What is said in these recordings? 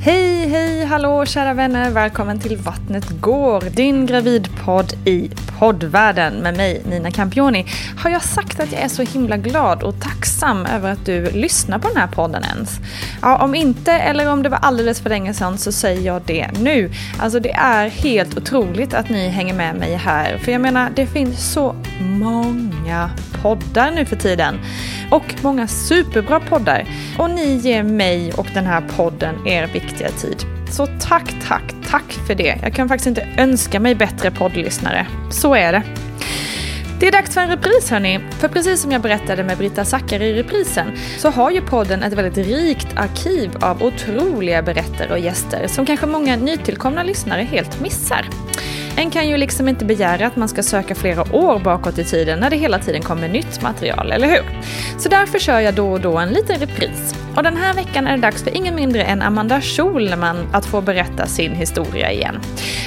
Hej, hej, hallå kära vänner. Välkommen till Vattnet går, din gravidpodd i poddvärlden med mig Nina Campioni. Har jag sagt att jag är så himla glad och tacksam över att du lyssnar på den här podden ens? Ja, om inte eller om det var alldeles för länge sedan så säger jag det nu. Alltså det är helt otroligt att ni hänger med mig här. För jag menar, det finns så många poddar nu för tiden. Och många superbra poddar. Och ni ger mig och den här podden er viktiga tid. Så tack, tack, tack för det. Jag kan faktiskt inte önska mig bättre poddlyssnare. Så är det. Det är dags för en repris hörni. För precis som jag berättade med Britta Zackari i reprisen så har ju podden ett väldigt rikt arkiv av otroliga berättare och gäster som kanske många nytillkomna lyssnare helt missar. En kan ju liksom inte begära att man ska söka flera år bakåt i tiden när det hela tiden kommer nytt material, eller hur? Så därför kör jag då och då en liten repris. Och den här veckan är det dags för ingen mindre än Amanda Schulman att få berätta sin historia igen.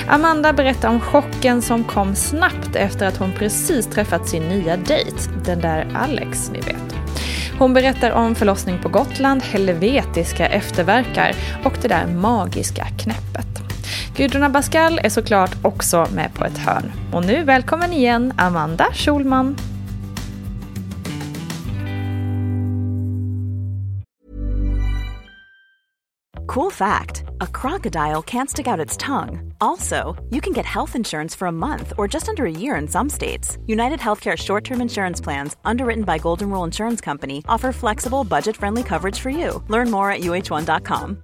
Amanda berättar om chocken som kom snabbt efter att hon precis träffat sin nya dejt, den där Alex, ni vet. Hon berättar om förlossning på Gotland, helvetiska efterverkar och det där magiska knäppet. Gudrun Abascal är såklart också med på ett hörn. Och nu välkommen igen Amanda Schulman. Cool fact a crocodile can't stick out its tongue. Also, you can get health insurance for a month or just under a year in some states. United Healthcare short term insurance plans, underwritten by Golden Rule Insurance Company, offer flexible, budget friendly coverage for you. Learn more at uh1.com.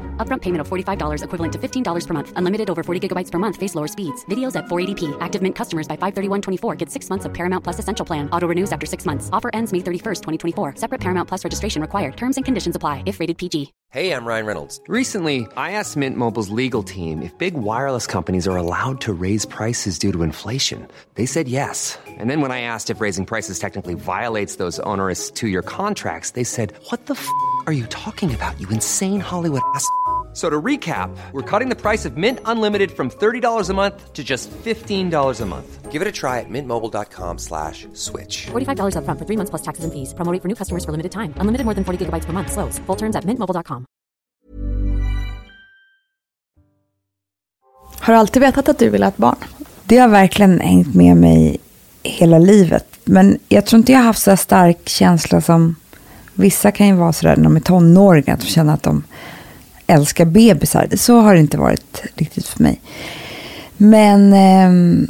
Upfront payment of $45 equivalent to $15 per month. Unlimited over 40 gigabytes per month. Face lower speeds. Videos at 480p. Active Mint customers by 531.24 get six months of Paramount Plus Essential Plan. Auto renews after six months. Offer ends May 31st, 2024. Separate Paramount Plus registration required. Terms and conditions apply if rated PG. Hey, I'm Ryan Reynolds. Recently, I asked Mint Mobile's legal team if big wireless companies are allowed to raise prices due to inflation. They said yes. And then when I asked if raising prices technically violates those onerous two year contracts, they said, What the f are you talking about, you insane Hollywood ass? So to recap, we're cutting the price of Mint Unlimited from $30 a month to just $15 a month. Give it a try at mintmobile.com slash switch. $45 upfront for three months plus taxes and fees. Promo rate for new customers for limited time. Unlimited more than 40 gigabytes per month. Slows. Full terms at mintmobile.com. Har du alltid vetat att du vill ha ett barn? Det har verkligen hängt med mig hela livet. Men jag tror inte jag har haft så stark känsla som vissa kan ju vara sådär när de är tonåringar. Att de känner att de älskar bebisar. Så har det inte varit riktigt för mig. Men eh,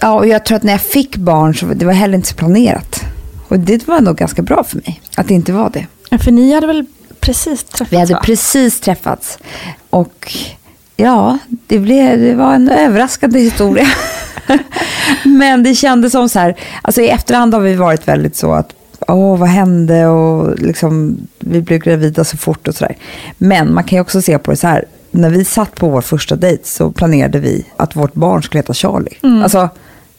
ja, och jag tror att när jag fick barn så det var heller inte så planerat. Och det var nog ganska bra för mig att det inte var det. Ja, för ni hade väl precis träffats? Vi hade va? precis träffats. Och ja, det, blev, det var en överraskande historia. Men det kändes som så här, alltså i efterhand har vi varit väldigt så att åh vad hände och liksom vi blev gravida så fort och sådär. Men man kan ju också se på det så här, när vi satt på vår första dejt så planerade vi att vårt barn skulle heta Charlie. Alltså,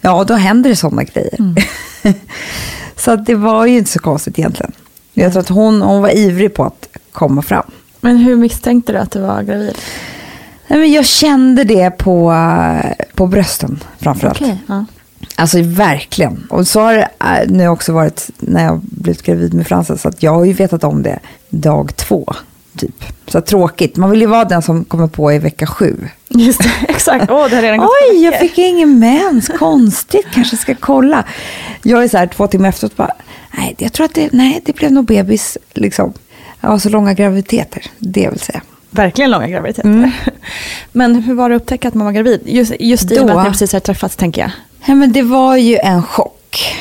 ja då händer det sådana grejer. så att det var ju inte så konstigt egentligen. Jag tror att hon, hon var ivrig på att komma fram. Men hur misstänkte du att du var gravid? Nej, men jag kände det på, på brösten framförallt. Okej, ja. Alltså verkligen. Och så har det äh, nu också varit när jag blivit gravid med Frances. Så att jag har ju vetat om det dag två. Typ. Så tråkigt. Man vill ju vara den som kommer på i vecka sju. Just det, exakt. Åh, det har redan gått Oj, jag fick ingen mens. Konstigt, kanske ska kolla. Jag är så här två timmar efteråt bara, nej, jag tror att det, nej, det blev nog bebis. Liksom. Jag har så långa graviditeter, det vill säga. Verkligen långa graviditeter. Mm. Men hur var det att upptäcka att man var gravid? Just, just i och med att ni precis har träffats, tänker jag. Ja, men det var ju en chock.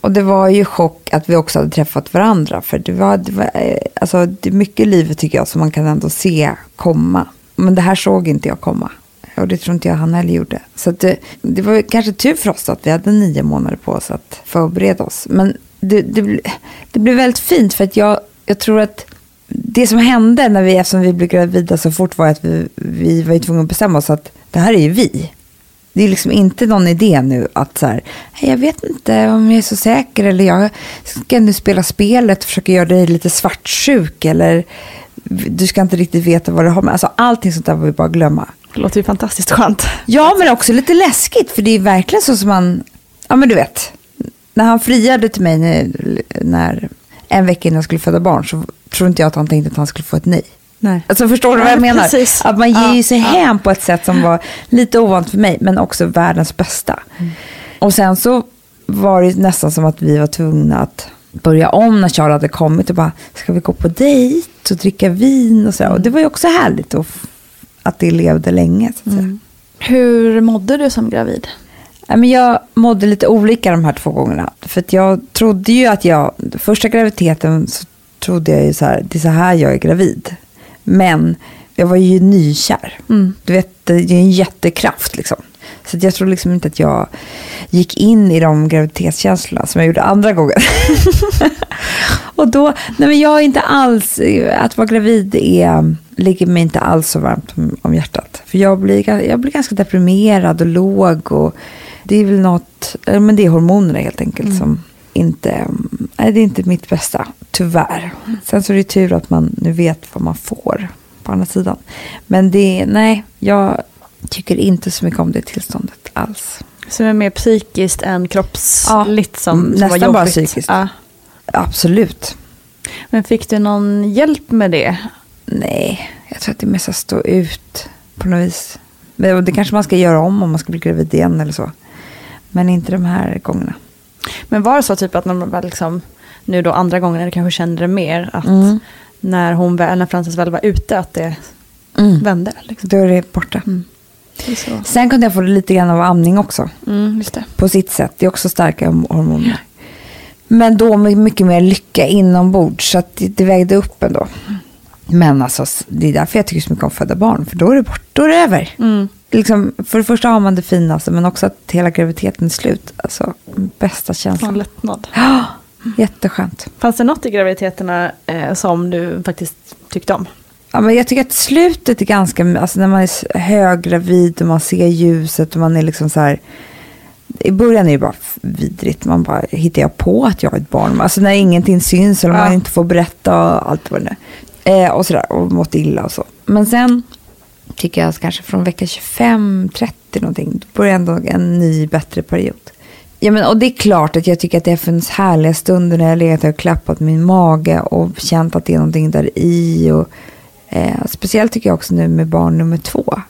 Och det var ju chock att vi också hade träffat varandra. För det var, det var eh, alltså, det är mycket i livet tycker jag som man kan ändå se komma. Men det här såg inte jag komma. Och det tror inte jag han heller gjorde. Så att det, det var kanske tur för oss att vi hade nio månader på oss att förbereda oss. Men det, det, det blev väldigt fint för att jag, jag tror att det som hände när vi, eftersom vi blev gravida så fort var att vi, vi var ju tvungna att bestämma oss att det här är ju vi. Det är liksom inte någon idé nu att så här, "Hej, jag vet inte om jag är så säker eller jag ska nu spela spelet och försöka göra dig lite svartsjuk eller du ska inte riktigt veta vad du har med. Alltså allting sånt där var vi bara glömma. Det låter ju fantastiskt skönt. Ja, men också lite läskigt för det är verkligen så som man, ja men du vet, när han friade till mig när, när en vecka innan jag skulle föda barn så tror inte jag att han tänkte att han skulle få ett nej. Nej. Alltså förstår du vad jag menar? precis. Att man ger Ja, sig ja. hem på ett sätt som var lite ovant för mig, men också världens bästa. Mm. Och sen så var det nästan som att vi var tvungna att börja om när Charlie hade kommit och bara, ska vi gå på dejt och dricka vin och så. Och det var ju också härligt att, att det levde länge. Så att. Mm. Hur mådde du som gravid? Men jag mådde lite olika de här två gångerna. För jag trodde ju att jag, första graviditeten så trodde jag ju så här, det är så här jag är gravid. Men jag var ju nykär. Du vet, det är en jättekraft liksom. Så jag tror liksom inte att jag gick in i de graviditetskänslorna som jag gjorde andra gången. och då, nej men jag är inte alls, att vara gravid är, ligger mig inte alls så varmt om, om hjärtat. För jag blir, jag blir ganska deprimerad och låg och det är väl något, men det är hormonerna helt enkelt som inte, nej det är inte mitt bästa, tyvärr. Sen så är det tur att man nu vet vad man får på andra sidan. Men det, nej, jag tycker inte så mycket om det tillståndet alls. Som är mer psykiskt än kroppsligt som, Mm, som var nästan jobbigt. bara psykiskt. Ja. Absolut. Men fick du någon hjälp med det? Nej, jag tror att det är mest att stå ut på något vis. Det kanske man ska göra om om man ska bli gravid igen eller så. Men inte de här gångerna. Men var det så typ att när man väl liksom, nu då andra gången du kanske kände det mer, att Mm. när, hon, väl- när Frances väl var ute, att det Mm. vände? Liksom. Då är det borta. Det är så. Sen kunde jag få det lite grann av amning också. Mm, det. På sitt sätt. Det är också starka hormoner. Men då med mycket mer lycka inombords. Så att det, det vägde upp ändå. Men alltså, det är därför jag tycker så mycket om att föda barn. För då är det bort, då är det över. Mm. Liksom, för det första har man det finaste, men också att hela graviditeten är slut. Alltså, bästa känslan. lättnad. Ja, jätteskönt. Fanns det något i graviditeterna eh, som du faktiskt tyckte om? Ja, men jag tycker att slutet är ganska, alltså när man är höggravid och man ser ljuset och man är liksom så här. I början är det bara vidrigt, man bara, hittar jag på att jag har ett barn? Alltså när ingenting syns eller Ja. man inte får berätta och allt vad det nu är. eh, Och sådär, och mått illa och så. Men sen tycker jag kanske från vecka 25, 30 någonting, då börjar ändå en ny bättre period. Ja, men, och det är klart att jag tycker att det funnits härliga stunder när jag legat och klappat min mage och känt att det är någonting där i. Och, eh, speciellt tycker jag också nu med barn nummer två.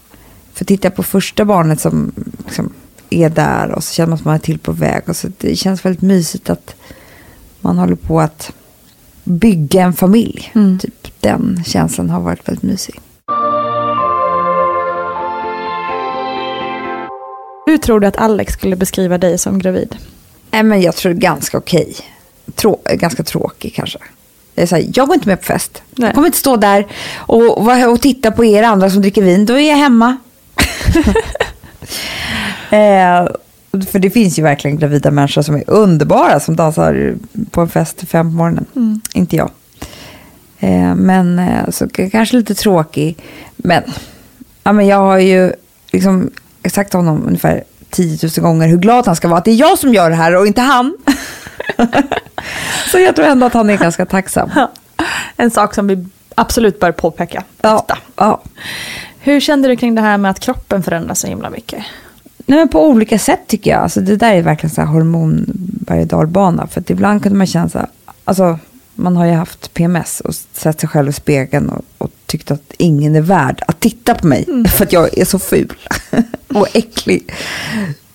För tittar jag på första barnet som liksom, är där och så känner man att man är till på väg. Och så det känns väldigt mysigt att man håller på att bygga en familj. Mm. Typ, den känslan har varit väldigt mysig. Hur tror du att Alex skulle beskriva dig som gravid? Nej, men jag tror ganska okej. Trå ganska tråkig kanske. Jag, är så här, jag går inte med på fest. Nej. Jag kommer inte stå där och, och, och titta på er andra som dricker vin. Då är jag hemma. eh, för det finns ju verkligen gravida människor som är underbara som dansar på en fest till fem på morgonen. Inte jag. Eh, men eh, så kanske lite tråkig. Men, ja, men jag har ju liksom sagt till honom ungefär 10 000 gånger hur glad han ska vara att det är jag som gör det här och inte han. så jag tror ändå att han är ganska tacksam. En sak som vi absolut bör påpeka Ja, ofta. ja. Hur kände du kring det här med att kroppen förändras så himla mycket? Nej, men på olika sätt tycker jag. Alltså, det där är verkligen så här hormon berg dalbana. För att ibland kunde man känna så här, alltså, man har ju haft PMS och sett sig själv i spegeln och, och tyckt att ingen är värd att titta på mig. För att jag är så ful och äcklig.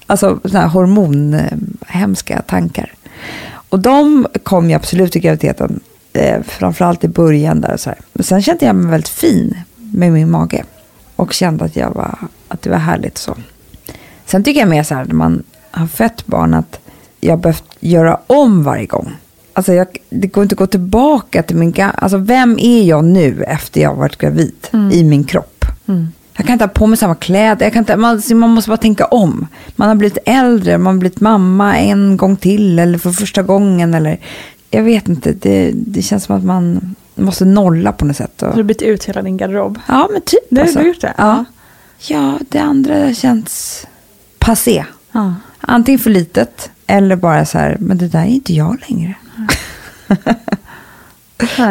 Alltså sådana här hormonhemska tankar. Och de kom ju absolut i graviditeten. Eh, framförallt i början där. Och så här. Men sen kände jag mig väldigt fin med min mage. Och kände att, jag var, att det var härligt så. Sen tycker jag mer så här när man har fött barn att jag behövt göra om varje gång. Alltså jag, det går inte att gå tillbaka till min gamla... Alltså vem är jag nu efter jag har varit gravid i min kropp? Jag kan inte ha på mig samma kläder. Jag kan inte, man, man måste bara tänka om. Man har blivit äldre, man har blivit mamma en gång till eller för första gången. Eller, jag vet inte, det, det känns som att man måste nolla på något sätt. Och, Har du bytt ut hela din garderob? ja, men typ. Det har alltså. du gjort det? Ja. ja, det andra känns passé. Ja. Antingen för litet eller bara så här, men det där är inte jag längre.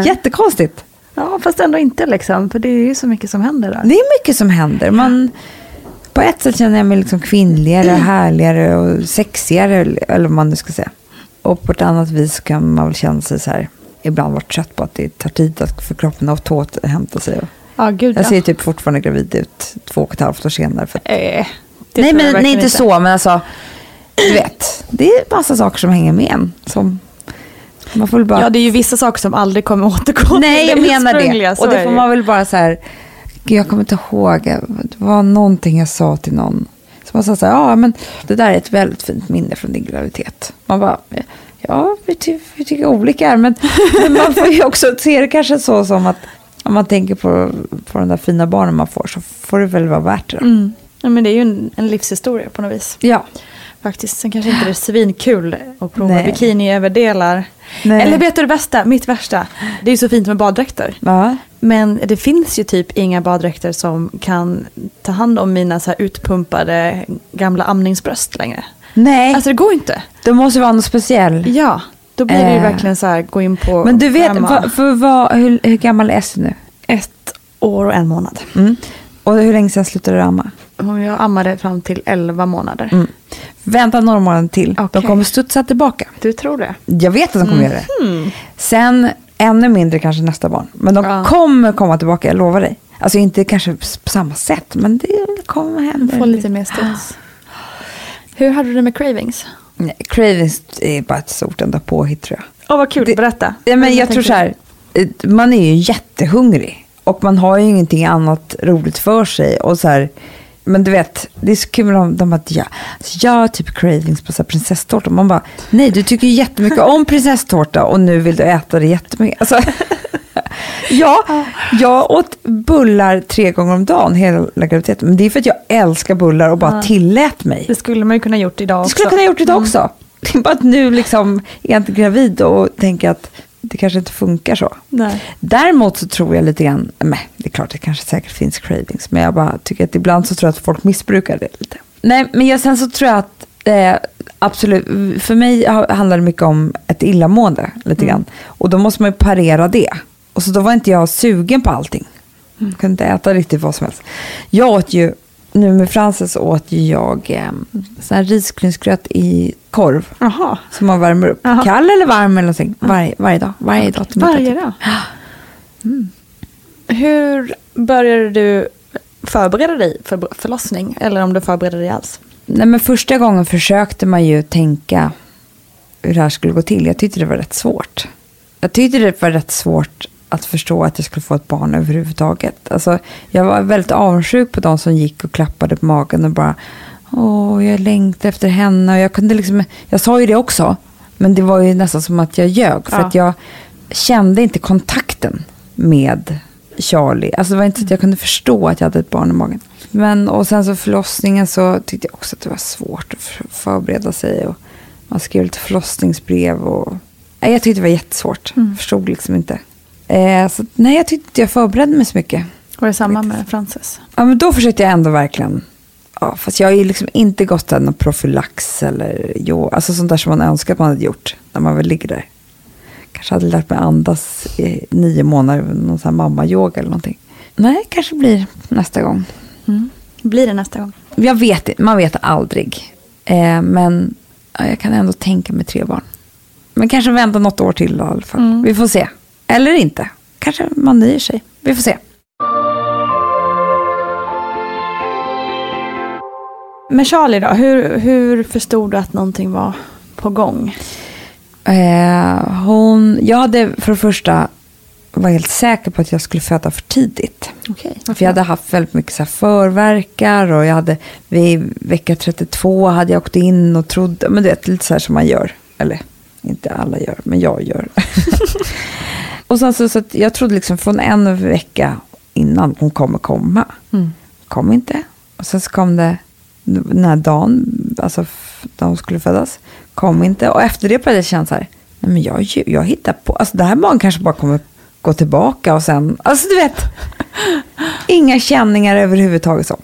Jättekonstigt. Ja, fast ändå inte liksom. För det är ju så mycket som händer där. Det är mycket som händer. Man, på ett sätt känner jag mig liksom kvinnligare, härligare och sexigare, eller vad man nu ska säga. Och på ett annat vis kan man väl känna sig så här, ibland vara trött på att det tar tid att för kroppen att ta åt hämta sig. Ja, gud Jag ja. ser typ fortfarande gravid ut två och ett halvt år senare. För att, Eh, nej, men, nej, inte så, men alltså, du vet, det är massa saker som hänger med en. Som, man får bara... Ja, det är ju vissa saker som aldrig kommer återgå Nej, jag menar det. Och det får man väl bara så här, jag kommer inte ihåg, det var någonting jag sa till någon. Så man sa så här, ja men det där är ett väldigt fint minne från din graviditet. Man bara, ja vi, ty vi tycker olika här, men, men man får ju också se det kanske så som att om man tänker på, på de där fina barnen man får så får det väl vara värt det. Mm. Ja, men det är ju en, en livshistoria på något vis. Ja. Faktiskt. Sen kanske inte det är svinkul att prova Nej. bikiniöverdelar. Nej. Eller vet du det bästa? Mitt värsta. Det är ju så fint med baddräkter. ja. Men det finns ju typ inga baddräkter som kan ta hand om mina så här utpumpade gamla amningsbröst längre. Nej, Alltså det går inte. det måste vara något speciellt. Ja, då blir det ju Eh. verkligen så här gå in på Men du vet, va, för vad, hur, hur gammal är Esther nu? ett år och en månad. Mm. Och hur länge sedan slutade du amma? Jag ammade fram till 11 månader. Mm. Vänta några månader till. De Okej. kommer studsa tillbaka. Du tror det? Jag vet att de kommer göra det. Sen ännu mindre kanske nästa barn. Men de Ja. kommer komma tillbaka, jag lovar dig. Alltså inte kanske på samma sätt, men det kommer hända. Få lite mer studs. Hur hade du det med cravings? Nej, Cravings är bara ett stort enda påhitt tror jag. Åh vad kul, Det- berätta. Ja, men Vad jag tror så här, eh, man är ju jättehungrig. Och man har ju ingenting annat roligt för sig. Och så här, men du vet, det är så kul om de bara, ja, alltså jag har typ cravings på så prinsesstårta. Man bara, nej du tycker ju jättemycket om prinsesstårta och nu vill du äta det jättemycket. Alltså, ja, jag åt bullar tre gånger om dagen hela graviditeten. Men det är för att jag älskar bullar och bara tillät mig. Det skulle man ju kunna gjort idag Det också. skulle jag kunna gjort idag också. Det är bara att nu liksom är jag inte gravid och tänker att det kanske inte funkar så. Nej. Däremot så tror jag lite grann, men det är klart det kanske säkert finns cravings, men jag bara tycker att ibland så tror jag att folk missbrukar det lite. Nej, men jag, sen så tror jag att eh, absolut, för mig ha- handlar det mycket om ett illamående lite grann. Och då måste man ju parera det. Och så då var inte jag sugen på allting. Jag kunde inte äta riktigt vad som helst. Jag åt ju, nu med Frances åt jag eh, sån här risgrynsgröt i korv. Jaha. Som man värmer upp. Jaha. Kall eller varm eller någonting. Varje, varje dag. Varje dag. till Varje typ. dag? Mm. Hur började du förbereda dig för förlossning? Eller om du förberedde dig alls? Nej, men första gången försökte man ju tänka hur det här skulle gå till. Jag tyckte det var rätt svårt. Jag tyckte det var rätt svårt att förstå att jag skulle få ett barn överhuvudtaget. Alltså, jag var väldigt avundsjuk på de som gick och klappade på magen och bara Åh, jag längtar efter henne. Och jag, kunde liksom, jag sa ju det också, men det var ju nästan som att jag ljög. För Ja. att jag kände inte kontakten med Charlie. Alltså det var inte så att jag kunde förstå att jag hade ett barn i magen. Men, och sen så förlossningen så tyckte jag också att det var svårt att för- förbereda sig. Och man skrev lite förlossningsbrev. Och, nej, jag tyckte det var jättesvårt. Förstod liksom inte. Eh, så, nej, jag tyckte inte jag förberedde mig så mycket. Var det samma med Frances? Ja, men då försökte jag ändå verkligen. Ja, fast jag har ju liksom inte gått någon profylax eller jo, alltså sånt där som man önskar att man hade gjort när man väl ligger där. Kanske hade lärt mig andas i nio månader, någon sån här mamma-yoga eller någonting. Nej, kanske blir nästa gång. Blir det nästa gång? Jag vet inte, man vet aldrig. Eh, men ja, jag kan ändå tänka mig tre barn. Men kanske vänta något år till då, i alla fall. Vi får se. Eller inte. Kanske man nöjer sig. Vi får se. Med Charlie då, hur, hur förstod du att någonting var på gång? Eh, hon, jag hade för det första var helt säker på att jag skulle föda för tidigt. Okej. För jag hade haft väldigt mycket så förverkar och jag hade vid vecka 32 hade jag åkt in och trodde, men det är lite så här som man gör. Eller inte alla gör, men jag gör. och sen så, så att jag trodde liksom från en vecka innan hon kommer komma. Kom inte. Och sen så kom det den här dagen, alltså när hon skulle födas. Kom inte. Och efter det började jag känna så här, nej men jag, jag hittar på, alltså det här barn kanske bara kommer gå tillbaka och sen, alltså du vet. Inga känningar överhuvudtaget så.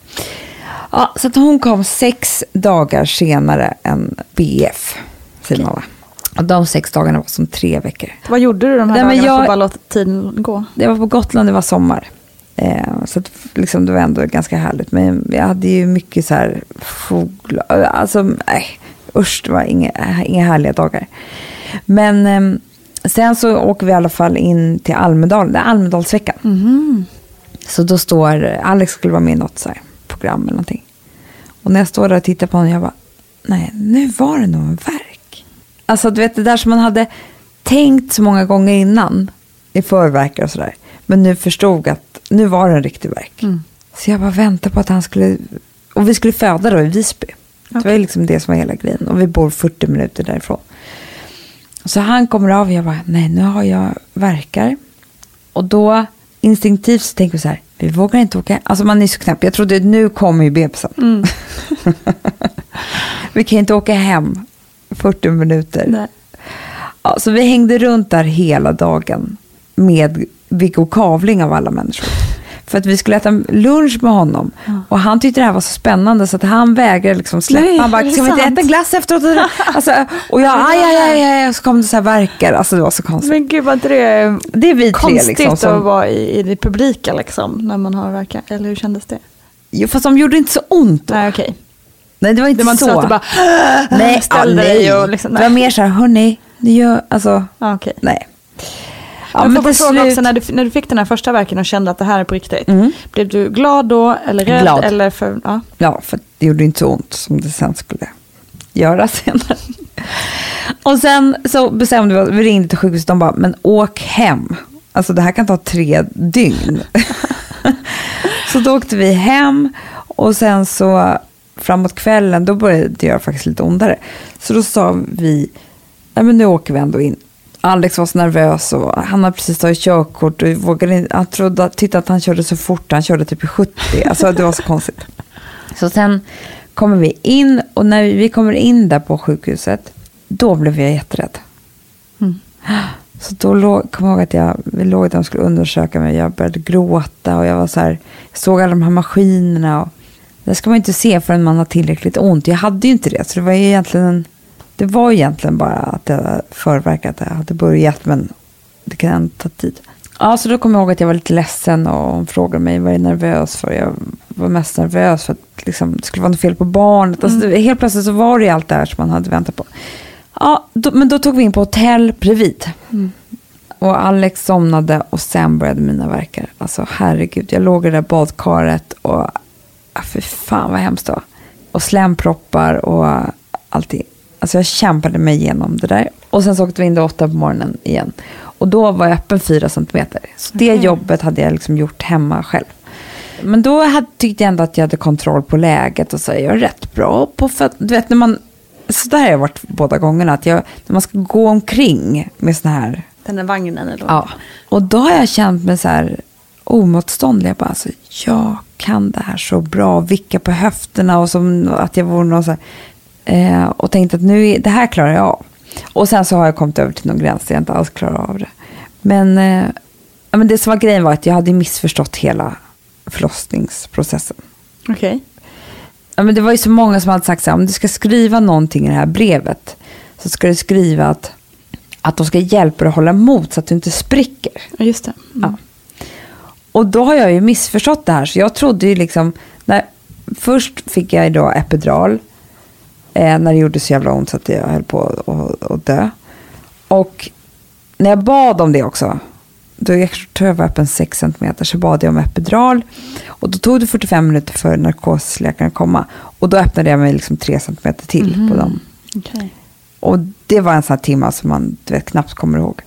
Ja, så att hon kom sex dagar senare än BF, säger man va? Och de sex dagarna var som tre veckor. Vad gjorde du de här Nej, dagarna för jag- att bara låta tiden gå? Det var på Gotland, det var sommar. Eh, så att, liksom, det var ändå ganska härligt. Men jag hade ju mycket så här fåglar. Alltså, nej, usch, det var inga, inga härliga dagar. Men eh, sen så åker vi i alla fall in till Almedalen. Det är Almedalsveckan. Så då står, Alex skulle vara med i något så här program eller någonting. Och när jag står där och tittar på honom, jag bara, nej, nu var det nog en verk. Alltså du vet det där som man hade tänkt så många gånger innan i förverkar och sådär. Men nu förstod att nu var det en riktig verk. Så jag bara väntade på att han skulle, och vi skulle föda då i Visby. Det var ju liksom det som var hela grejen. Och vi bor 40 minuter därifrån. Så han kommer av och jag bara, nej nu har jag verkar. Och då instinktivt så tänker vi så här, vi vågar inte åka. Alltså man är så knäpp. Jag trodde nu kommer ju bebisen. vi kan inte åka hem 40 minuter. Nej. Ja, så vi hängde runt där hela dagen med Viggo Kavling av alla människor. För att vi skulle äta lunch med honom. Och han tyckte det här var så spännande så att han vägrade liksom släppa. Nej, han bara, ska vi inte äta glass efteråt? Alltså, och jag, aj, aj, aj, aj, så kom det så här verkar. Alltså det var så konstigt. Men gud, inte det det är vi tre konstigt liksom. att Som, vara i, i det publika liksom, när man har verkar? Eller hur kändes det? jo, fast de gjorde inte så ont då. Nej, okej. Nej, det var inte Det inte så. så att du bara nej, ställde ja, dig nej. och liksom, Det var nej. mer så här, hörni, det gör, alltså, Ja, okej. nej. Ja, men men får jag fråga slut, också, när du, när du fick den här första verken och kände att det här är på riktigt, blev du glad då eller rädd? Glad. Eller för, ja. Ja, för det gjorde inte så ont som det sen skulle göra senare. Och sen så bestämde vi oss, vi ringde till sjukhuset, de bara, men åk hem. Alltså det här kan ta tre dygn. så då åkte vi hem och sen så framåt kvällen, då började det göra faktiskt lite ondare. Så då sa vi, nej men nu åker vi ändå in. Alex var så nervös och han hade precis tagit körkort och vågade inte, han trodde, att- tittade att han körde så fort, han körde typ i 70. Alltså det var så konstigt. Så sen kommer vi in och när vi kommer in där på sjukhuset, då blev jag jätterädd. Så då låg, kom jag ihåg att jag, vi låg där och skulle undersöka mig. Jag började gråta och jag var så här, jag såg alla de här maskinerna. Och, det ska man inte se förrän man har tillräckligt ont. Jag hade ju inte det, så det var ju egentligen, en, det var egentligen bara att jag förverkat att jag hade börjat, men det kan ändå ta tid. Ja, så då kom jag ihåg att jag var lite ledsen och hon frågade mig vad jag är nervös för. Jag var mest nervös för att liksom, det skulle vara något fel på barnet. Alltså, det, helt plötsligt så var det ju allt det här som man hade väntat på. Ja, då, men då tog vi in på hotell bredvid. Och Alex somnade och sen började mina verkar. Alltså herregud, jag låg i det där badkaret och ah, fy fan vad hemskt det var. Och slemproppar och allting. Alltså jag kämpade mig igenom det där. Och sen så åkte vi in då åtta på morgonen igen. Och då var jag öppen fyra centimeter. Så det jobbet hade jag liksom gjort hemma själv. Men då hade, tyckte jag ändå att jag hade kontroll på läget och så är jag rätt bra på för Du vet när man, så där har jag varit båda gångerna. Att jag, när man ska gå omkring med såna här Den där vagnen eller Ja, och då har jag känt mig så här omotståndlig. Jag bara, alltså, jag kan det här så bra. Vicka på höfterna och som att jag vore någon så här. Eh, och tänkte att nu är, det här klarar jag av. Och sen så har jag kommit över till någon gräns där jag inte alls klarar av det. Men, eh, ja, men det som var grejen var att jag hade missförstått hela förlossningsprocessen. Okej. Ja, men det var ju så många som hade sagt så här, om du ska skriva någonting i det här brevet så ska du skriva att, att de ska hjälpa dig att hålla emot så att du inte spricker. Ja, just det. Ja. Och då har jag ju missförstått det här. Så jag trodde ju liksom, när, först fick jag då epidural. Eh, när det gjorde så jävla ont så att jag höll på att- dö. Och när jag bad om det också, då jag tror jag var öppen 6 cm, så bad jag om epidural. Och då tog det 45 minuter för narkosläkaren att komma. Och då öppnade jag mig liksom 3 cm till på dem. Okej. Och det var en sån här timme som man vet, knappt kommer ihåg.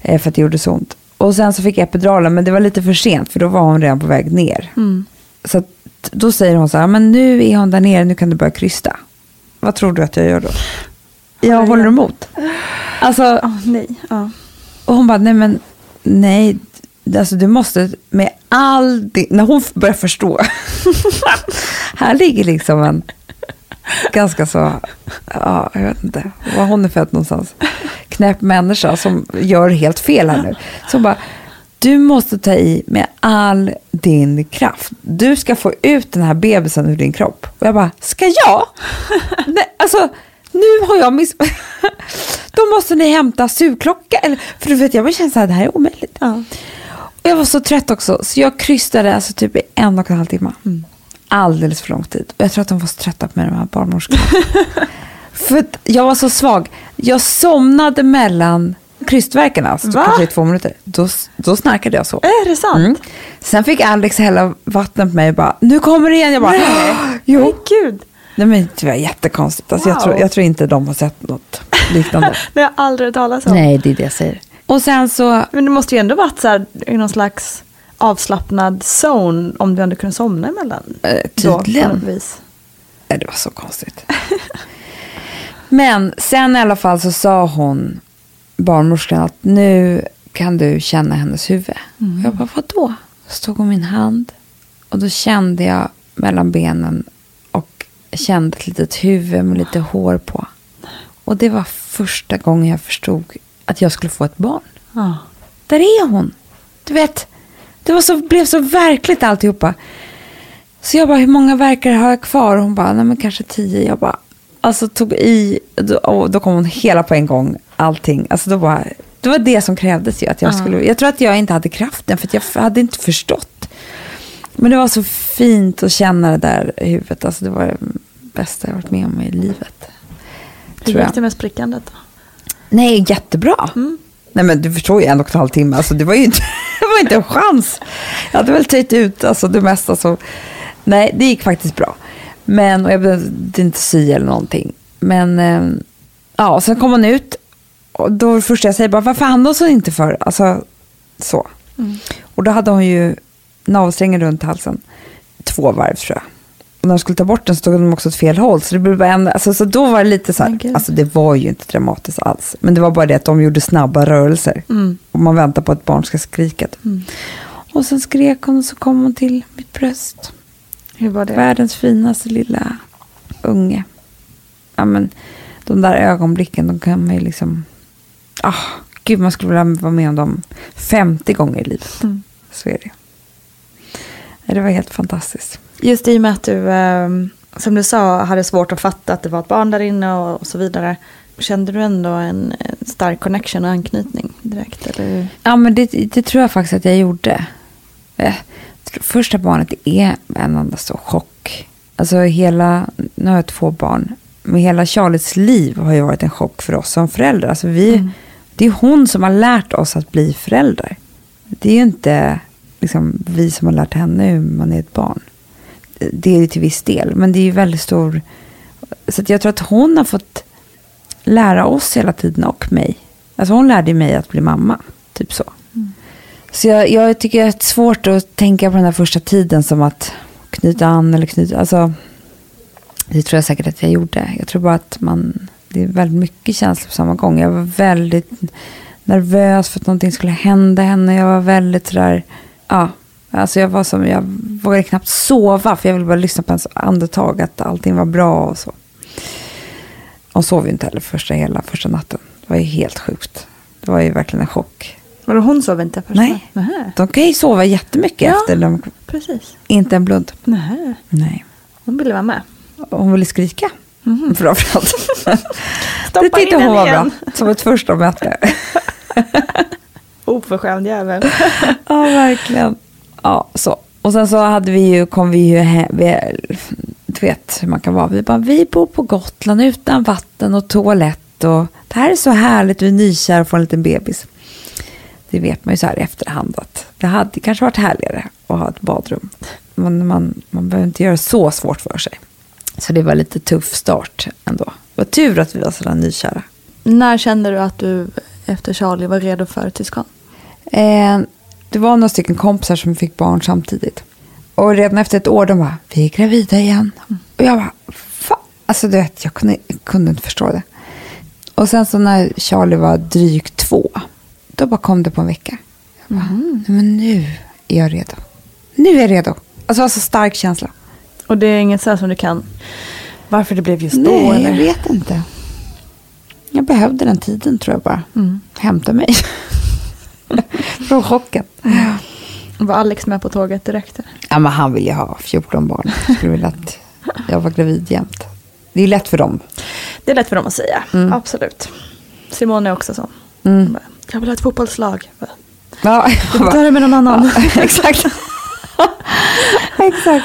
Eh, för att det gjorde så ont. Och sen så fick jag epiduralen, men det var lite för sent, för då var hon redan på väg ner. Så att, då säger hon så här, men nu är hon där nere, nu kan du börja krysta. Vad tror du att jag gör då? Jag håller emot. Alltså, Åh, nej. Ja. och hon bara, nej men, nej, alltså du måste med all din, när hon börjar förstå. här ligger liksom en ganska så, ja, jag vet inte, var hon är född någonstans. Knäpp människa som gör helt fel här nu. Så hon bara, du måste ta i med all din kraft. Du ska få ut den här bebisen ur din kropp. Och jag bara, ska jag? Nej, alltså, nu har jag miss... Då måste ni hämta sugklocka. Eller, för du vet, jag kände så här, det här är omöjligt. Ja. Och jag var så trött också, så jag krystade alltså typ i en och en halv timme. Alldeles för lång tid. Jag tror att de var så trötta på mig, de här barnmorskorna. för jag var så svag. Jag somnade mellan krystverkarna, alltså kanske i två minuter. Då, då snarkade jag så. Är det sant? Mm. Sen fick Alex hälla vatten på mig och bara, nu kommer det igen. Jag bara, Nej. jo. Men gud. Nej men det var jättekonstigt. Alltså, jag, Wow. tror, jag tror inte de har sett något liknande. Det har jag aldrig hört talas om. Nej, det är det jag säger. Och sen så, Men det måste ju ändå varit så här, i någon slags avslappnad zone om du ändå kunde somna emellan. Eh, Då, tydligen. Nej, det var så konstigt. Men sen i alla fall så sa hon, barnmorskan, att nu kan du känna hennes huvud. Och jag bara, vadå? Så tog hon min hand och då kände jag mellan benen och kände ett litet huvud med lite hår på. Och det var första gången jag förstod att jag skulle få ett barn. Ja. Där är hon. Du vet, det var så, blev så verkligt alltihopa. Så jag bara, hur många verkar har jag kvar? Och hon bara, nej men kanske tio. Jag bara, alltså tog i, då, och då kom hon hela på en gång, allting. Alltså då bara, det var det som krävdes ju. Att jag, skulle, jag tror att jag inte hade kraften, för jag hade inte förstått. Men det var så fint att känna det där i huvudet. Alltså det var det bästa jag varit med om i livet. Hur gick det med sprickandet då? Nej, jättebra. Nej men du förstår ju en och en halv timme, alltså, det var ju inte, det var inte en chans. Jag hade väl tagit ut alltså, det mesta. Så. Nej, det gick faktiskt bra. Men, och jag behövde inte sy eller någonting. Men eh, ja, sen kom hon ut. Och då var det första jag säger bara, varför andas hon inte för? Alltså, så. Och då hade hon ju navelsträngen runt halsen. Två varv tror jag. När de skulle ta bort den så tog de också åt fel håll. Så, det blev bara en, alltså, så då var det lite så här, alltså det var ju inte dramatiskt alls. Men det var bara det att de gjorde snabba rörelser. Och man väntar på att barn ska skrika. Och sen skrek hon och så kom hon till mitt bröst. Hur var det? Världens finaste lilla unge. Ja, men, de där ögonblicken, de kan man ju liksom... Ah, gud, man skulle vilja vara med om dem 50 gånger i livet. Så är det. Det var helt fantastiskt. Just i och med att du, eh, som du sa, hade svårt att fatta att det var ett barn där inne och, så vidare. Kände du ändå en, stark connection och anknytning direkt? Eller? Ja, men det, det tror jag faktiskt att jag gjorde. Eh, Första barnet är en enda stor chock. Alltså hela, nu har jag två barn, men hela Charlies liv har ju varit en chock för oss som föräldrar. Alltså vi, Det är hon som har lärt oss att bli föräldrar. Det är ju inte liksom, vi som har lärt henne hur man är ett barn. Det är till viss del, men det är ju väldigt stor... Så jag tror att hon har fått lära oss hela tiden och mig. Alltså hon lärde mig att bli mamma, typ så. Så jag, jag tycker det är svårt att tänka på den här första tiden som att knyta an eller knyta, alltså det tror jag säkert att jag gjorde. Jag tror bara att man, det är väldigt mycket känslor på samma gång. Jag var väldigt nervös för att någonting skulle hända henne. Jag var väldigt sådär, ja, alltså jag var som, jag vågade knappt sova för jag ville bara lyssna på hennes andetag, att allting var bra och så. Hon sov ju inte heller första, hela första natten. Det var ju helt sjukt. Det var ju verkligen en chock. Var det hon sov inte först? Nej. Nähä. De kan ju sova jättemycket Ja. efter. De, Precis. inte en blund. Nej. Nej. Hon ville vara med. Hon ville skrika. Framförallt. det tyckte hon var igen. bra. Som ett första möte. Oförskämd jävel. ja, verkligen. Ja, så. Och sen så hade vi ju, kom vi ju hem, vi, du vet hur man kan vara. Vi bara, vi bor på Gotland utan vatten och toalett och det här är så härligt, vi är nykära och får en liten bebis. Det vet man ju så här i efterhand att det hade kanske varit härligare att ha ett badrum. Men man, man behöver inte göra så svårt för sig. Så det var lite tuff start ändå. Det var tur att vi var sådana nykära. När kände du att du efter Charlie var redo för ett syskon? Eh, det var några stycken kompisar som fick barn samtidigt. Och redan efter ett år de bara, vi är gravida igen. Och jag bara, fan. Alltså du vet, jag kunde, jag kunde inte förstå det. Och sen så när Charlie var drygt två, då bara kom det på en vecka. Jag bara, "Nej, men nu är jag redo. Nu är jag redo. Alltså det var så stark känsla. Och det är inget så här som du kan, varför det blev just då? Nej, eller? jag vet inte. Jag behövde den tiden tror jag bara. Hämta mig. Från chocken. Var Alex med på tåget direkt? Ja, men han vill ju ha 14 barn. Jag skulle vilja att jag var gravid jämt. Det är lätt för dem. Det är lätt för dem att säga, absolut. Simone är också sån. Bara, Jag vill ha ett fotbollslag. Bara, Ja, Du får ta det med någon annan. Ja, exakt. exakt.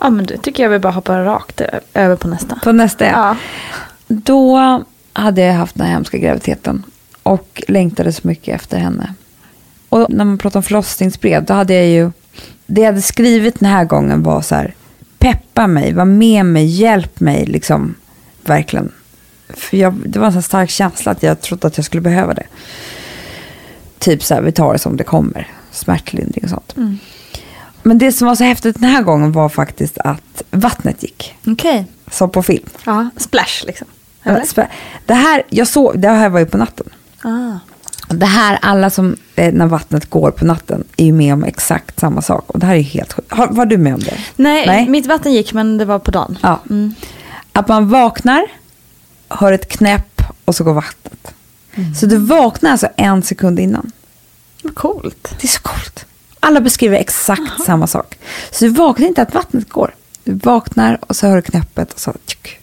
Ja, men det tycker jag vi bara hoppar rakt över på nästa. På nästa ja. Ja. Då hade jag haft den här hemska graviditeten och längtade så mycket efter henne. Och när man pratar om förlossningsbrev, då hade jag ju... Det jag hade skrivit den här gången var så här, peppa mig, var med mig, hjälp mig, liksom, verkligen. För jag, det var en så stark känsla att jag trodde att jag skulle behöva det. Typ så här, vi tar det som det kommer, smärtlindring och sånt. Men det som var så häftigt den här gången var faktiskt att vattnet gick, Okej. som på film. Ja, splash liksom. Eller? Det här, jag såg, det här var ju på natten. Ah. Det här, alla som, eh, när vattnet går på natten, är ju med om exakt samma sak. Och det här är ju helt sjukt. Var du med om det? Nej, mitt vatten gick men det var på dagen. Ja. Att man vaknar, hör ett knäpp och så går vattnet. Så du vaknar alltså en sekund innan. Vad coolt. Det är så coolt. Alla beskriver exakt samma sak. Så du vaknar inte att vattnet går. Du vaknar och så hör du knäppet och så tjuk.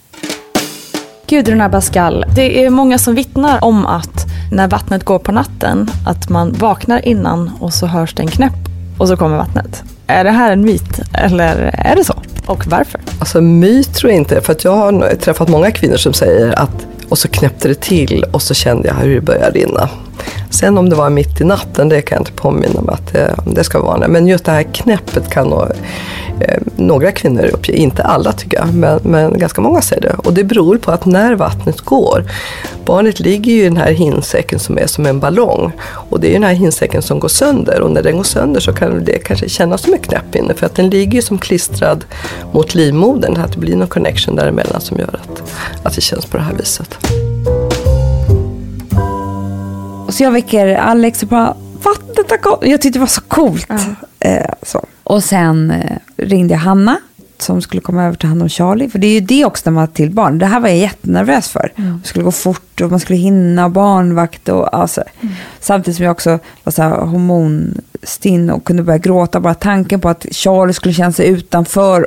Gudrun Abascal, det är många som vittnar om att när vattnet går på natten, att man vaknar innan och så hörs det en knäpp och så kommer vattnet. Är det här en myt eller är det så? Och varför? Alltså myt tror jag inte, för att jag har träffat många kvinnor som säger att och så knäppte det till och så kände jag hur det började rinna. Sen om det var mitt i natten, det kan jag inte påminna mig att det, det ska vara. Men just det här knäppet kan nog eh, några kvinnor uppge, inte alla tycker jag, men, men ganska många säger det. Och det beror på att när vattnet går, barnet ligger ju i den här hinsäcken som är som en ballong. Och det är ju den här hinsäcken som går sönder och när den går sönder så kan det kanske kännas som en knäpp inne för att den ligger ju som klistrad mot livmodern, att det blir någon connection däremellan som gör att, att det känns på det här viset. Så jag väcker Alex och bara, vattnet har gått. Jag tyckte det var så coolt. Ja. Eh, så. Och sen eh, ringde jag Hanna som skulle komma över till hand om Charlie. För det är ju det också när man har till barn. Det här var jag jättenervös för. Mm. Det skulle gå fort och man skulle hinna barnvakt. Och, alltså. Mm. Samtidigt som jag också var så här hormonstinn och kunde börja gråta. Bara tanken på att Charlie skulle känna sig utanför.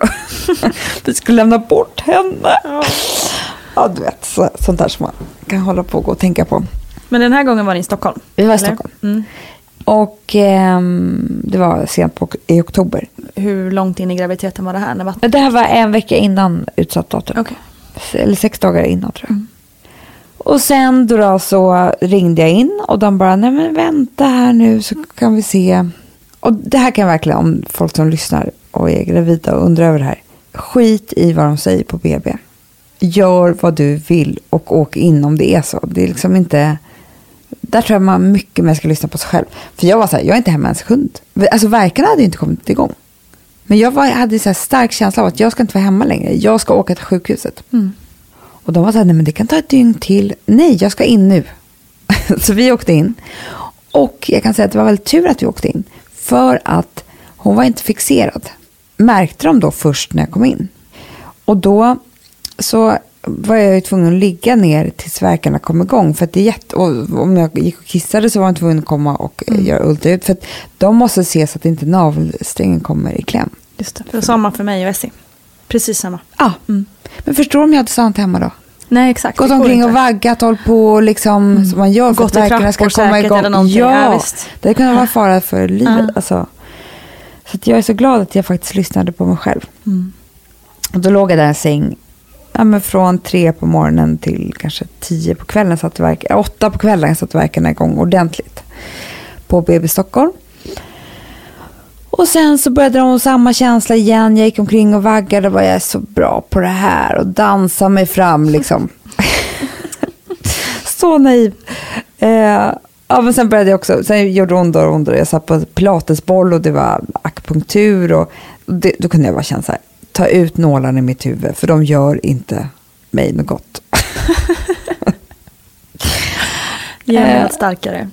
Vi skulle lämna bort henne. Ja, ja du vet, så, sånt där som man kan hålla på och gå och tänka på. Men den här gången var ni i Stockholm? Vi var i Stockholm. Mm. Och eh, det var sent på, i oktober. Hur långt in i graviditeten var det här? När vattnet... Det här var en vecka innan utsatt datum. Okay. Eller sex dagar innan tror jag. Mm. Och sen då, då så ringde jag in och de bara, nej men vänta här nu så kan vi se. Och det här kan verkligen, om folk som lyssnar och är gravida och undrar över det här. Skit i vad de säger på BB. Gör vad du vill och åk in om det är så. Det är liksom inte där tror jag man mycket mer ska lyssna på sig själv. För jag var så här, jag är inte hemma en sekund. Alltså verkarna hade ju inte kommit igång. Men jag var, hade så stark känsla av att jag ska inte vara hemma längre. Jag ska åka till sjukhuset. Mm. Och de var så här, nej men det kan ta ett dygn till. Nej, jag ska in nu. så vi åkte in. Och jag kan säga att det var väldigt tur att vi åkte in. För att hon var inte fixerad. Märkte de då först när jag kom in. Och då så var jag ju tvungen att ligga ner tills verkarna kom igång. För att det är jätte, om jag gick och kissade så var jag tvungen att komma och mm. göra ultraljud. För att de måste se så att inte navelsträngen kommer i kläm. Just det, det var samma för mig och Essie. Precis samma. Ja, mm. men förstår du om jag hade sant hemma då? Nej, exakt. Gått omkring och vaggat, hållit på liksom, mm. som man gör för att verkarna ska komma igång. Eller ja, ja visst. det kunde vara fara för livet. Mm. Alltså. Så jag är så glad att jag faktiskt lyssnade på mig själv. Mm. Och då låg jag där i en säng ja, men från tre på morgonen till kanske tio på kvällen, satt verk, äh, åtta på kvällen satte verkarna igång ordentligt på BB Stockholm. Och sen så började de samma känsla igen. Jag gick omkring och vaggade och bara, jag är så bra på det här och dansa mig fram liksom. så naiv. Eh, ja, men sen började jag också, sen gjorde det ondare och ondare. Jag satt på pilatesboll och det var akupunktur och det, då kunde jag bara känna så här, ta ut nålarna i mitt huvud, för de gör inte mig något gott. Gör mig starkare.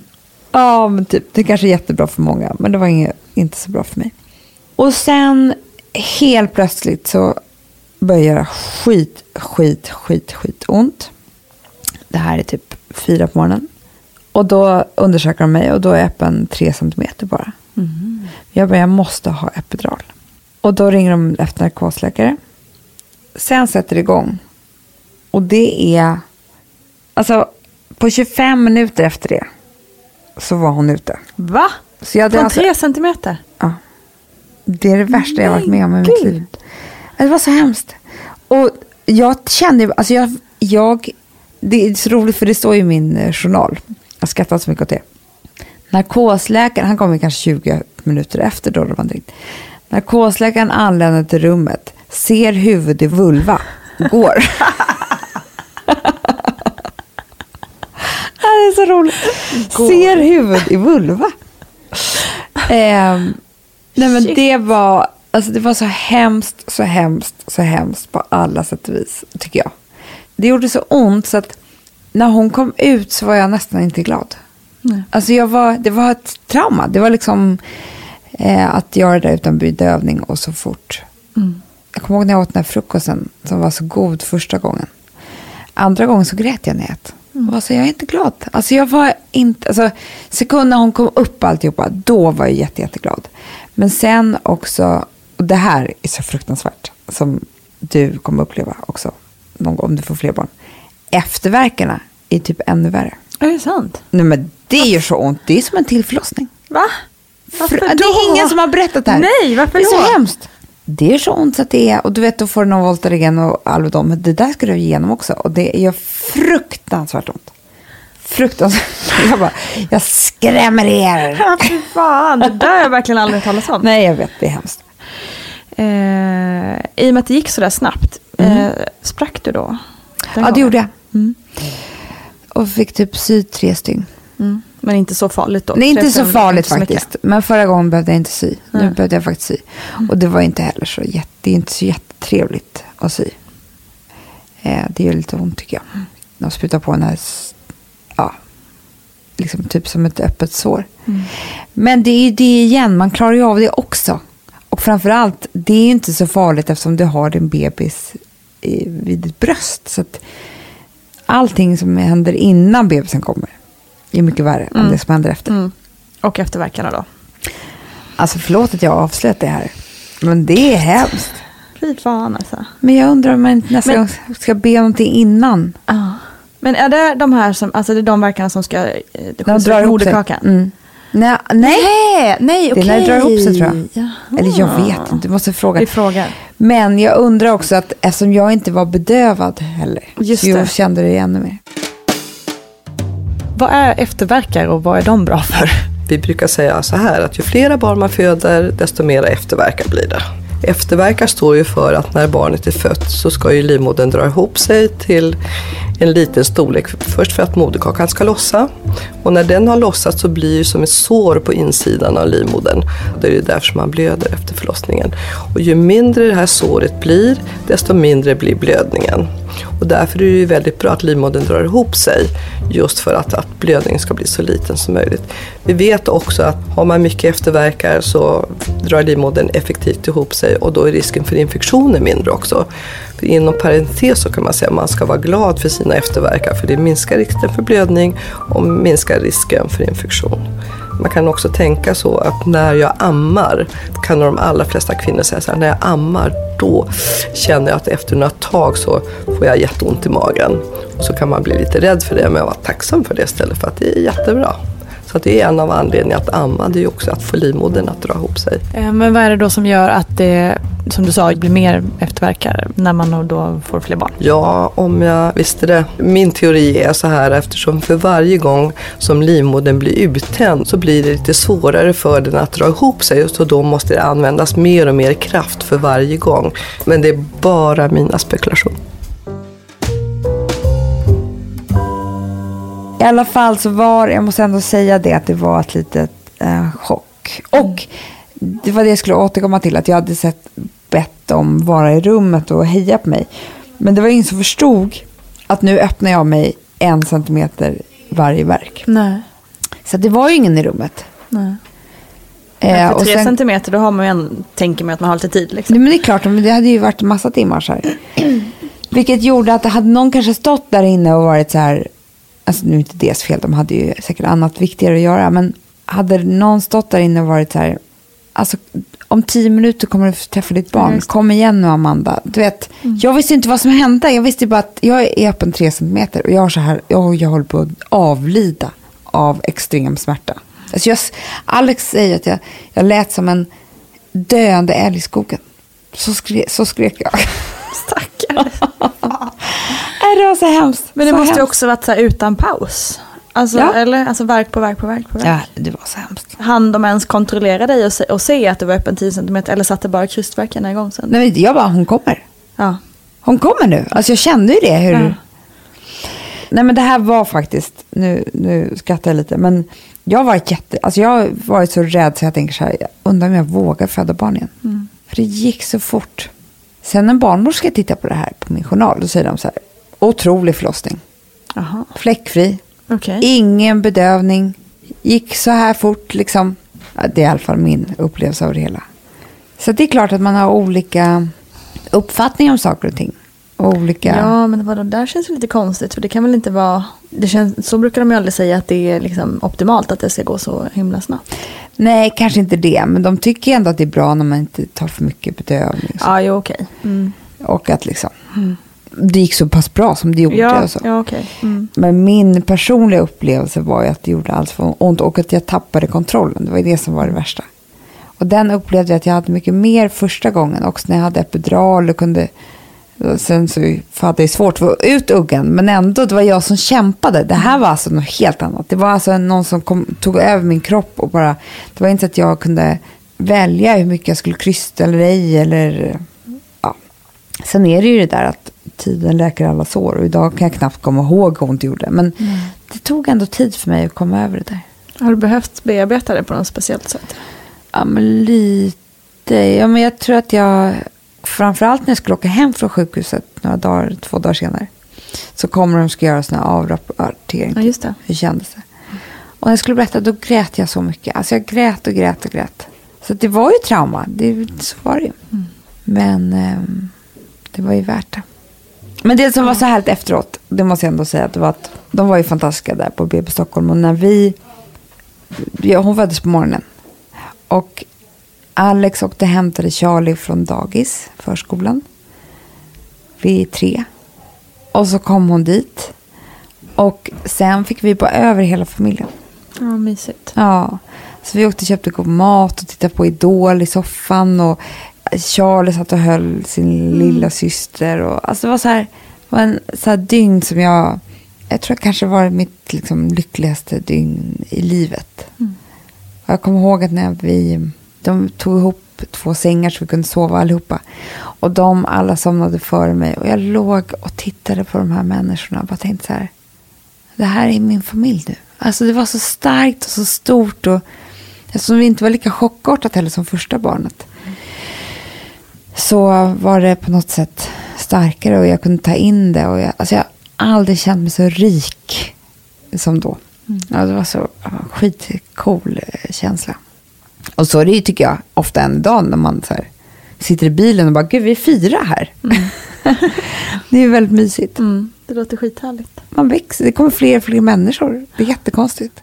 Ja, men typ, det kanske är jättebra för många, men det var inget, inte så bra för mig. Och sen helt plötsligt så börjar det göra skit, skit, skit, skit ont. Det här är typ fyra på morgonen. Och då undersöker de mig och då är öppen tre centimeter bara. Mm. Jag bara, jag måste ha epidural. Och då ringer de efter narkosläkare. Sen sätter det igång. Och det är... Alltså, på 25 minuter efter det så var hon ute. Va? Så jag Från alltså, tre centimeter? Ja. Det är det värsta jag varit med om i mitt liv. Det var så hemskt. Och jag kände ju, alltså jag, jag, det är så roligt för det står i min eh, journal. Jag skrattar så mycket åt det. Narkosläkaren, han kom kanske 20 minuter efter då det var ringt. Narkosläkaren anländer till rummet, ser huvud i vulva, går. det är så roligt. Går. Ser huvud i vulva. Eh, nej men det var, alltså det var så hemskt, så hemskt, så hemskt på alla sätt och vis, tycker jag. Det gjorde så ont så att när hon kom ut så var jag nästan inte glad. Nej. Alltså jag var, det var ett trauma. Det var liksom Eh, att göra det utan bedövning och så fort. Mm. Jag kommer ihåg när jag åt den här frukosten som var så god första gången. Andra gången så grät jag när jag Och var så, jag är inte glad. Alltså jag var inte, alltså sekunden hon kom upp alltihopa, då var jag jätte, jätteglad. Men sen också, och det här är så fruktansvärt, som du kommer uppleva också, någon gång om du får fler barn. Efterverkarna är typ ännu värre. Är det sant? Nej men det gör så ont, det är som en till förlossning. Va? Varför? Det är ingen som har berättat det här. Nej, varför Det är då? så hemskt. Det är så ont så att det är, och du vet då får du någon Voltaren och Alvedon, men det där ska du igenom också. Och det gör fruktansvärt ont. Fruktansvärt. Jag bara, jag skrämmer er. Ja, fy fan. Det där har jag verkligen aldrig talas om. Nej, jag vet, det är hemskt. Eh, I och med att det gick så där snabbt, eh, sprack du då? Den Ja, det gången? gjorde jag. Mm. Och fick typ sy tre stygn. Mm. Men inte så farligt då? Nej, inte så farligt inte så faktiskt. Men förra gången behövde jag inte sy. Nu Nej. behövde jag faktiskt sy. Och det var inte heller så jätte, det är inte så jättetrevligt att sy. Eh, det gör lite ont tycker jag. De sprutar på den här, ja, liksom typ som ett öppet sår. Men det är ju det igen, man klarar ju av det också. Och framförallt, det är ju inte så farligt eftersom du har din bebis i, vid ditt bröst. Så att allting som händer innan bebisen kommer är mycket värre än det som händer efter. Mm. Och efterverkarna då? Alltså förlåt att jag avslöjat det här. Men det är hemskt. Fy fan alltså. Men jag undrar om man inte nästa Men- gång ska be om någonting innan. Men är det de här som, alltså det är de verkarna som ska eh, När de skjuts drar ut ihop sig. moderkakan? Mm. Nej, nej. Nej, nej det är när det drar ihop sig tror jag. Jaha. Eller jag vet inte, du måste fråga. Vi frågar. Men jag undrar också att eftersom jag inte var bedövad heller. Just så jag det. kände det ännu mer. Vad är efterverkar och vad är de bra för? Vi brukar säga så här att ju flera barn man föder desto mera efterverkar blir det. Efterverkar står ju för att när barnet är fött så ska ju livmodern dra ihop sig till en liten storlek. Först för att moderkakan ska lossa. Och när den har lossat så blir det som ett sår på insidan av livmodern. Det är därför man blöder efter förlossningen. Och ju mindre det här såret blir, desto mindre blir blödningen. Och därför är det ju väldigt bra att livmodern drar ihop sig. Just för att, att blödningen ska bli så liten som möjligt. Vi vet också att har man mycket efterverkar så drar livmodern effektivt ihop sig och då är risken för infektioner mindre också. För inom parentes så kan man säga att man ska vara glad för sina efterverkar för det minskar risken för blödning och minskar risken för infektion. Man kan också tänka så att när jag ammar kan de allra flesta kvinnor säga så här, när jag ammar då känner jag att efter några tag så får jag jätteont i magen. Och så kan man bli lite rädd för det men vara tacksam för det istället för att det är jättebra. Så det är en av anledningarna att amma, det är ju också att få livmodern att dra ihop sig. Eh, Men vad är det då som gör att det, som du sa, blir mer efterverkar när man då får fler barn? Ja, om jag visste det. Min teori är så här eftersom för varje gång som livmodern blir uttänd så blir det lite svårare för den att dra ihop sig så då måste det användas mer och mer kraft för varje gång. Men det är bara mina spekulationer. I alla fall så var, jag måste ändå säga det, att det var ett litet eh, chock. Och det var det jag skulle återkomma till, att jag hade sett bett dem vara i rummet och heja på mig. Men det var ingen som förstod att nu öppnar jag mig en centimeter varje verk. Nej. Så det var ju ingen i rummet. Nej. Eh, Men för och tre sen- centimeter då har man ju en, tänker man att man har lite tid. Liksom. Nej, men det är klart, men det hade ju varit massa timmar så här. Vilket gjorde att hade någon kanske stått där inne och varit så här, alltså nu är inte deras fel, de hade ju säkert annat viktigare att göra, men hade någon stått där inne och varit så här, alltså om tio minuter kommer du träffa ditt barn, kom igen nu Amanda. Du vet, jag visste inte vad som hände, jag visste bara att jag är öppen tre centimeter och jag har så här, jag, jag håller på att avlida av extrem smärta. Alltså jag, Alex säger att jag, jag lät som en döende älg i skogen. Så, skre, så skrek jag. Stackare. Nej, det var så hemskt. Men det så måste ju också varit så utan paus. Alltså, Ja. eller? Alltså verk på verk på verk på verk. Ja, det var så hemskt. Han de ens kontrollera dig och se, och se att du var öppen 10 cm eller satte bara krystverkarna igång sen? Nej, jag bara, hon kommer. Ja. Hon kommer nu. Alltså jag kände ju det. Hur... Ja. Nej men det här var faktiskt, nu, nu skrattar jag lite, men jag har varit jätte, alltså jag har varit så rädd så jag tänker så här, jag undrar om jag vågar föda barn igen. Mm. För det gick så fort. Sen när barnmorska tittar på det här på min journal, då säger de så här, otrolig förlossning. Jaha. Fläckfri, Okej. ingen bedövning, gick så här fort liksom. Det är i alla fall min upplevelse av det hela. Så det är klart att man har olika uppfattningar om saker och ting. Olika... Ja, men vadå, där känns det lite konstigt. För det kan väl inte vara... Det känns, så brukar de ju aldrig säga att det är liksom optimalt att det ska gå så himla snabbt. Nej, kanske inte det. Men de tycker ändå att det är bra när man inte tar för mycket bedövning. så. Ja, jo, okej. Mm. Och att liksom... Det gick så pass bra som det gjorde. Ja, och så. ja okej. Mm. Men min personliga upplevelse var ju att det gjorde allt för ont och att jag tappade kontrollen. Det var ju det som var det värsta. Och den upplevde jag att jag hade mycket mer första gången. Också när jag hade epidural och kunde... Sen så hade jag svårt att få ut uggen. Men ändå, det var jag som kämpade. Det här var alltså något helt annat. Det var alltså någon som kom, tog över min kropp och bara... Det var inte så att jag kunde välja hur mycket jag skulle krysta eller ej. Eller, ja. Sen är det ju det där att tiden läker alla sår. Och idag kan jag knappt komma ihåg hur ont det gjorde. Men det tog ändå tid för mig att komma över det där. Har du behövt bearbeta det på något speciellt sätt? Ja, men lite. Ja, men jag tror att jag, framförallt när jag skulle åka hem från sjukhuset några dagar, två dagar senare, så kommer de ska göra sån här avrapportering. Ja, just det. Hur kändes det? Och när jag skulle berätta, då grät jag så mycket. Alltså jag grät och grät och grät. Så det var ju trauma, det, så var det ju. Men ehm, det var ju värt det. Men det som var så härligt efteråt, det måste jag ändå säga, det var att de var ju fantastiska där på BB Stockholm. Och när vi, ja, hon föddes på morgonen. Och Alex åkte och hämtade Charlie från dagis, förskolan. Vid tre. Och så kom hon dit. Och sen fick vi bara över hela familjen. Ja, mysigt. Ja, så vi åkte och köpte god mat och tittade på Idol i soffan. Och Charlie satt och höll sin lilla syster. Och, alltså det var så här, det var en så här dygn som jag, jag tror kanske var mitt liksom, lyckligaste dygn i livet. Och jag kommer ihåg att när vi, de tog ihop två sängar så vi kunde sova allihopa. Och de alla somnade före mig. Och jag låg och tittade på de här människorna och bara tänkte så här. Det här är min familj nu. Alltså det var så starkt och så stort. Och eftersom det inte var lika chockartat heller som första barnet. Så var det på något sätt starkare och jag kunde ta in det. Och jag, alltså jag har aldrig känt mig så rik som då. Ja, det var så skitcool känsla. Och så är det ju, tycker jag, ofta en dag när man så här, sitter i bilen och bara, gud vi är fyra här. det är ju väldigt mysigt. Mm. Det låter skithärligt. Man växer, det kommer fler och fler människor. Det är jättekonstigt.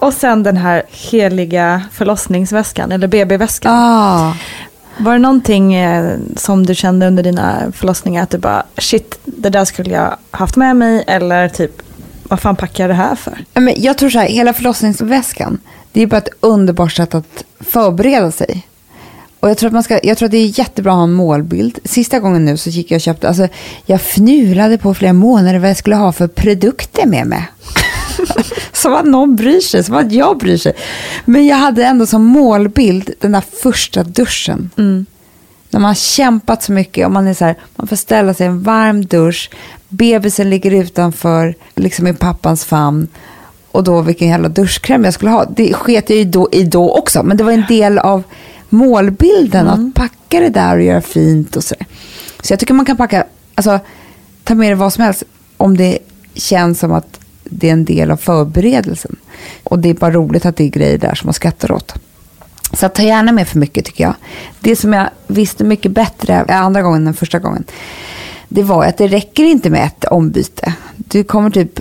Och sen den här heliga förlossningsväskan, eller BB-väskan. Ah. Var det någonting eh, som du kände under dina förlossningar att du bara shit, det där skulle jag haft med mig eller typ vad fan packar jag det här för? Men jag tror så här, hela förlossningsväskan, det är bara ett underbart sätt att förbereda sig. Och jag tror, att man ska, jag tror att det är jättebra att ha en målbild. Sista gången nu så gick jag och köpte, alltså jag fnulade på flera månader vad jag skulle ha för produkter med mig. som att någon bryr sig, som att jag bryr sig. Men jag hade ändå som målbild den där första duschen. När man har kämpat så mycket och man är så här, man får ställa sig i en varm dusch. Bebisen ligger utanför, liksom i pappans famn. Och då vilken jävla duschkräm jag skulle ha. Det sket jag ju då, i då också. Men det var en del av målbilden. Att packa det där och göra fint och så. Så jag tycker man kan packa, alltså ta med det vad som helst. Om det känns som att det är en del av förberedelsen. Och det är bara roligt att det är grejer där som man skrattar åt. Så ta gärna med för mycket tycker jag. Det som jag visste mycket bättre andra gången än första gången. Det var att det räcker inte med ett ombyte. Du kommer typ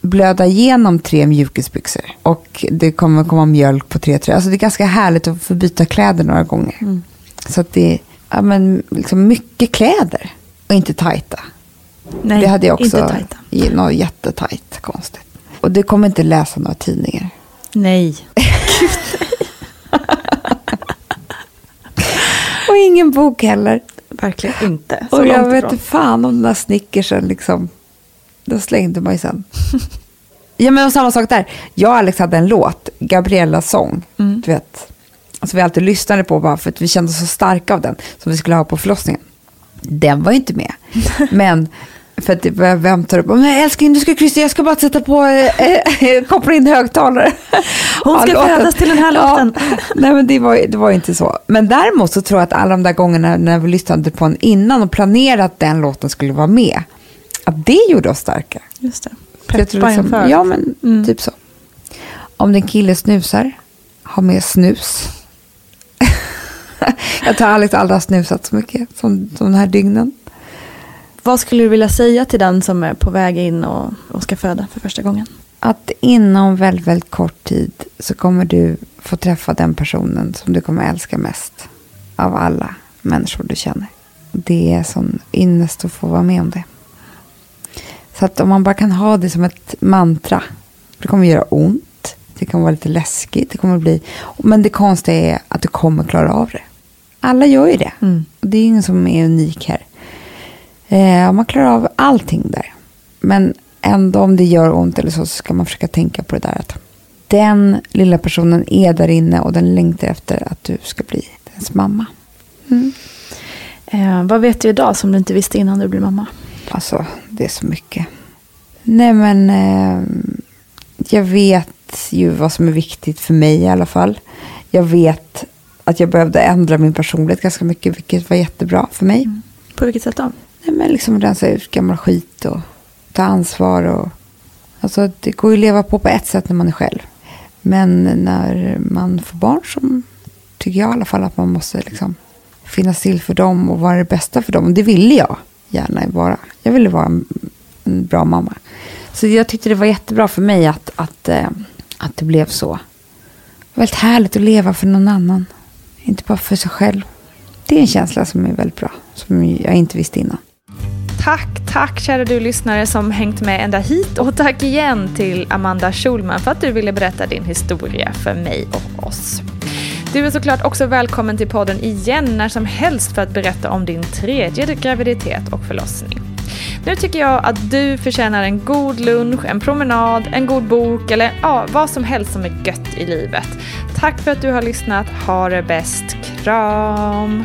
blöda igenom tre mjukisbyxor. Och det kommer komma mjölk på tre tröjor. Alltså det är ganska härligt att få byta kläder några gånger. Så att det är ja, men liksom mycket kläder. Och inte tajta. Nej, det hade jag också. inte tajta. i- Något jättetajt, konstigt. Och du kommer inte läsa några tidningar. Nej. Och ingen bok heller. Verkligen inte. Så Och jag vet inte fan om den där snickersen liksom. Då slängde man ju sen. ja men och samma sak där. Jag och Alex hade en låt, Gabriellas sång. Mm. Du vet. Alltså vi alltid lyssnade på bara för att vi kände oss så starka av den. Som vi skulle ha på förlossningen. Den var ju inte med. men för att vem tar upp, men älskling du ska kryssa, jag ska bara sätta på, eh, eh, koppla in högtalare. Hon ska Ja, födas till den här låten. Nej men det var, det var inte så. Men däremot så tror jag att alla de där gångerna när vi lyssnade på den innan och planerade att den låten skulle vara med. Att det gjorde oss starka. Just det. Peppa liksom- inför. Ja men typ så. Om din kille snusar, ha med snus. jag tror Alex aldrig har snusat så mycket som, den här dygnen. Vad skulle du vilja säga till den som är på väg in och, och ska föda för första gången? Att inom väldigt, väldigt kort tid så kommer du få träffa den personen som du kommer älska mest av alla människor du känner. Det är sån ynnest att få vara med om det. Så att om man bara kan ha det som ett mantra. Det kommer göra ont. Det kommer vara lite läskigt. Det kommer bli, men det konstiga är att du kommer klara av det. Alla gör ju det. Mm. Det är ingen som är unik här. Eh, man klarar av allting där. Men ändå om det gör ont eller så, så ska man försöka tänka på det där att den lilla personen är där inne och den längtar efter att du ska bli dens mamma. Mm. Eh, vad vet du idag som du inte visste innan du blev mamma? Alltså, det är så mycket. Nej, men eh, jag vet ju vad som är viktigt för mig i alla fall. Jag vet att jag behövde ändra min personlighet ganska mycket, vilket var jättebra för mig. Mm. På vilket sätt då? Nej, men liksom rensa ut gammal skit och ta ansvar. Och, alltså, det går ju att leva på på ett sätt när man är själv. Men när man får barn så tycker jag i alla fall att man måste liksom finnas till för dem och vara det bästa för dem. Och det ville jag gärna vara. Jag ville vara en, en bra mamma. Så jag tyckte det var jättebra för mig att, att, eh, att det blev så. Det var väldigt härligt att leva för någon annan. Inte bara för sig själv. Det är en känsla som är väldigt bra. Som jag inte visste innan. Tack, tack kära du lyssnare som hängt med ända hit och tack igen till Amanda Schulman för att du ville berätta din historia för mig och oss. Du är såklart också välkommen till podden igen när som helst för att berätta om din tredje graviditet och förlossning. Nu tycker jag att du förtjänar en god lunch, en promenad, en god bok eller ja, vad som helst som är gött i livet. Tack för att du har lyssnat. Ha det bäst. Kram!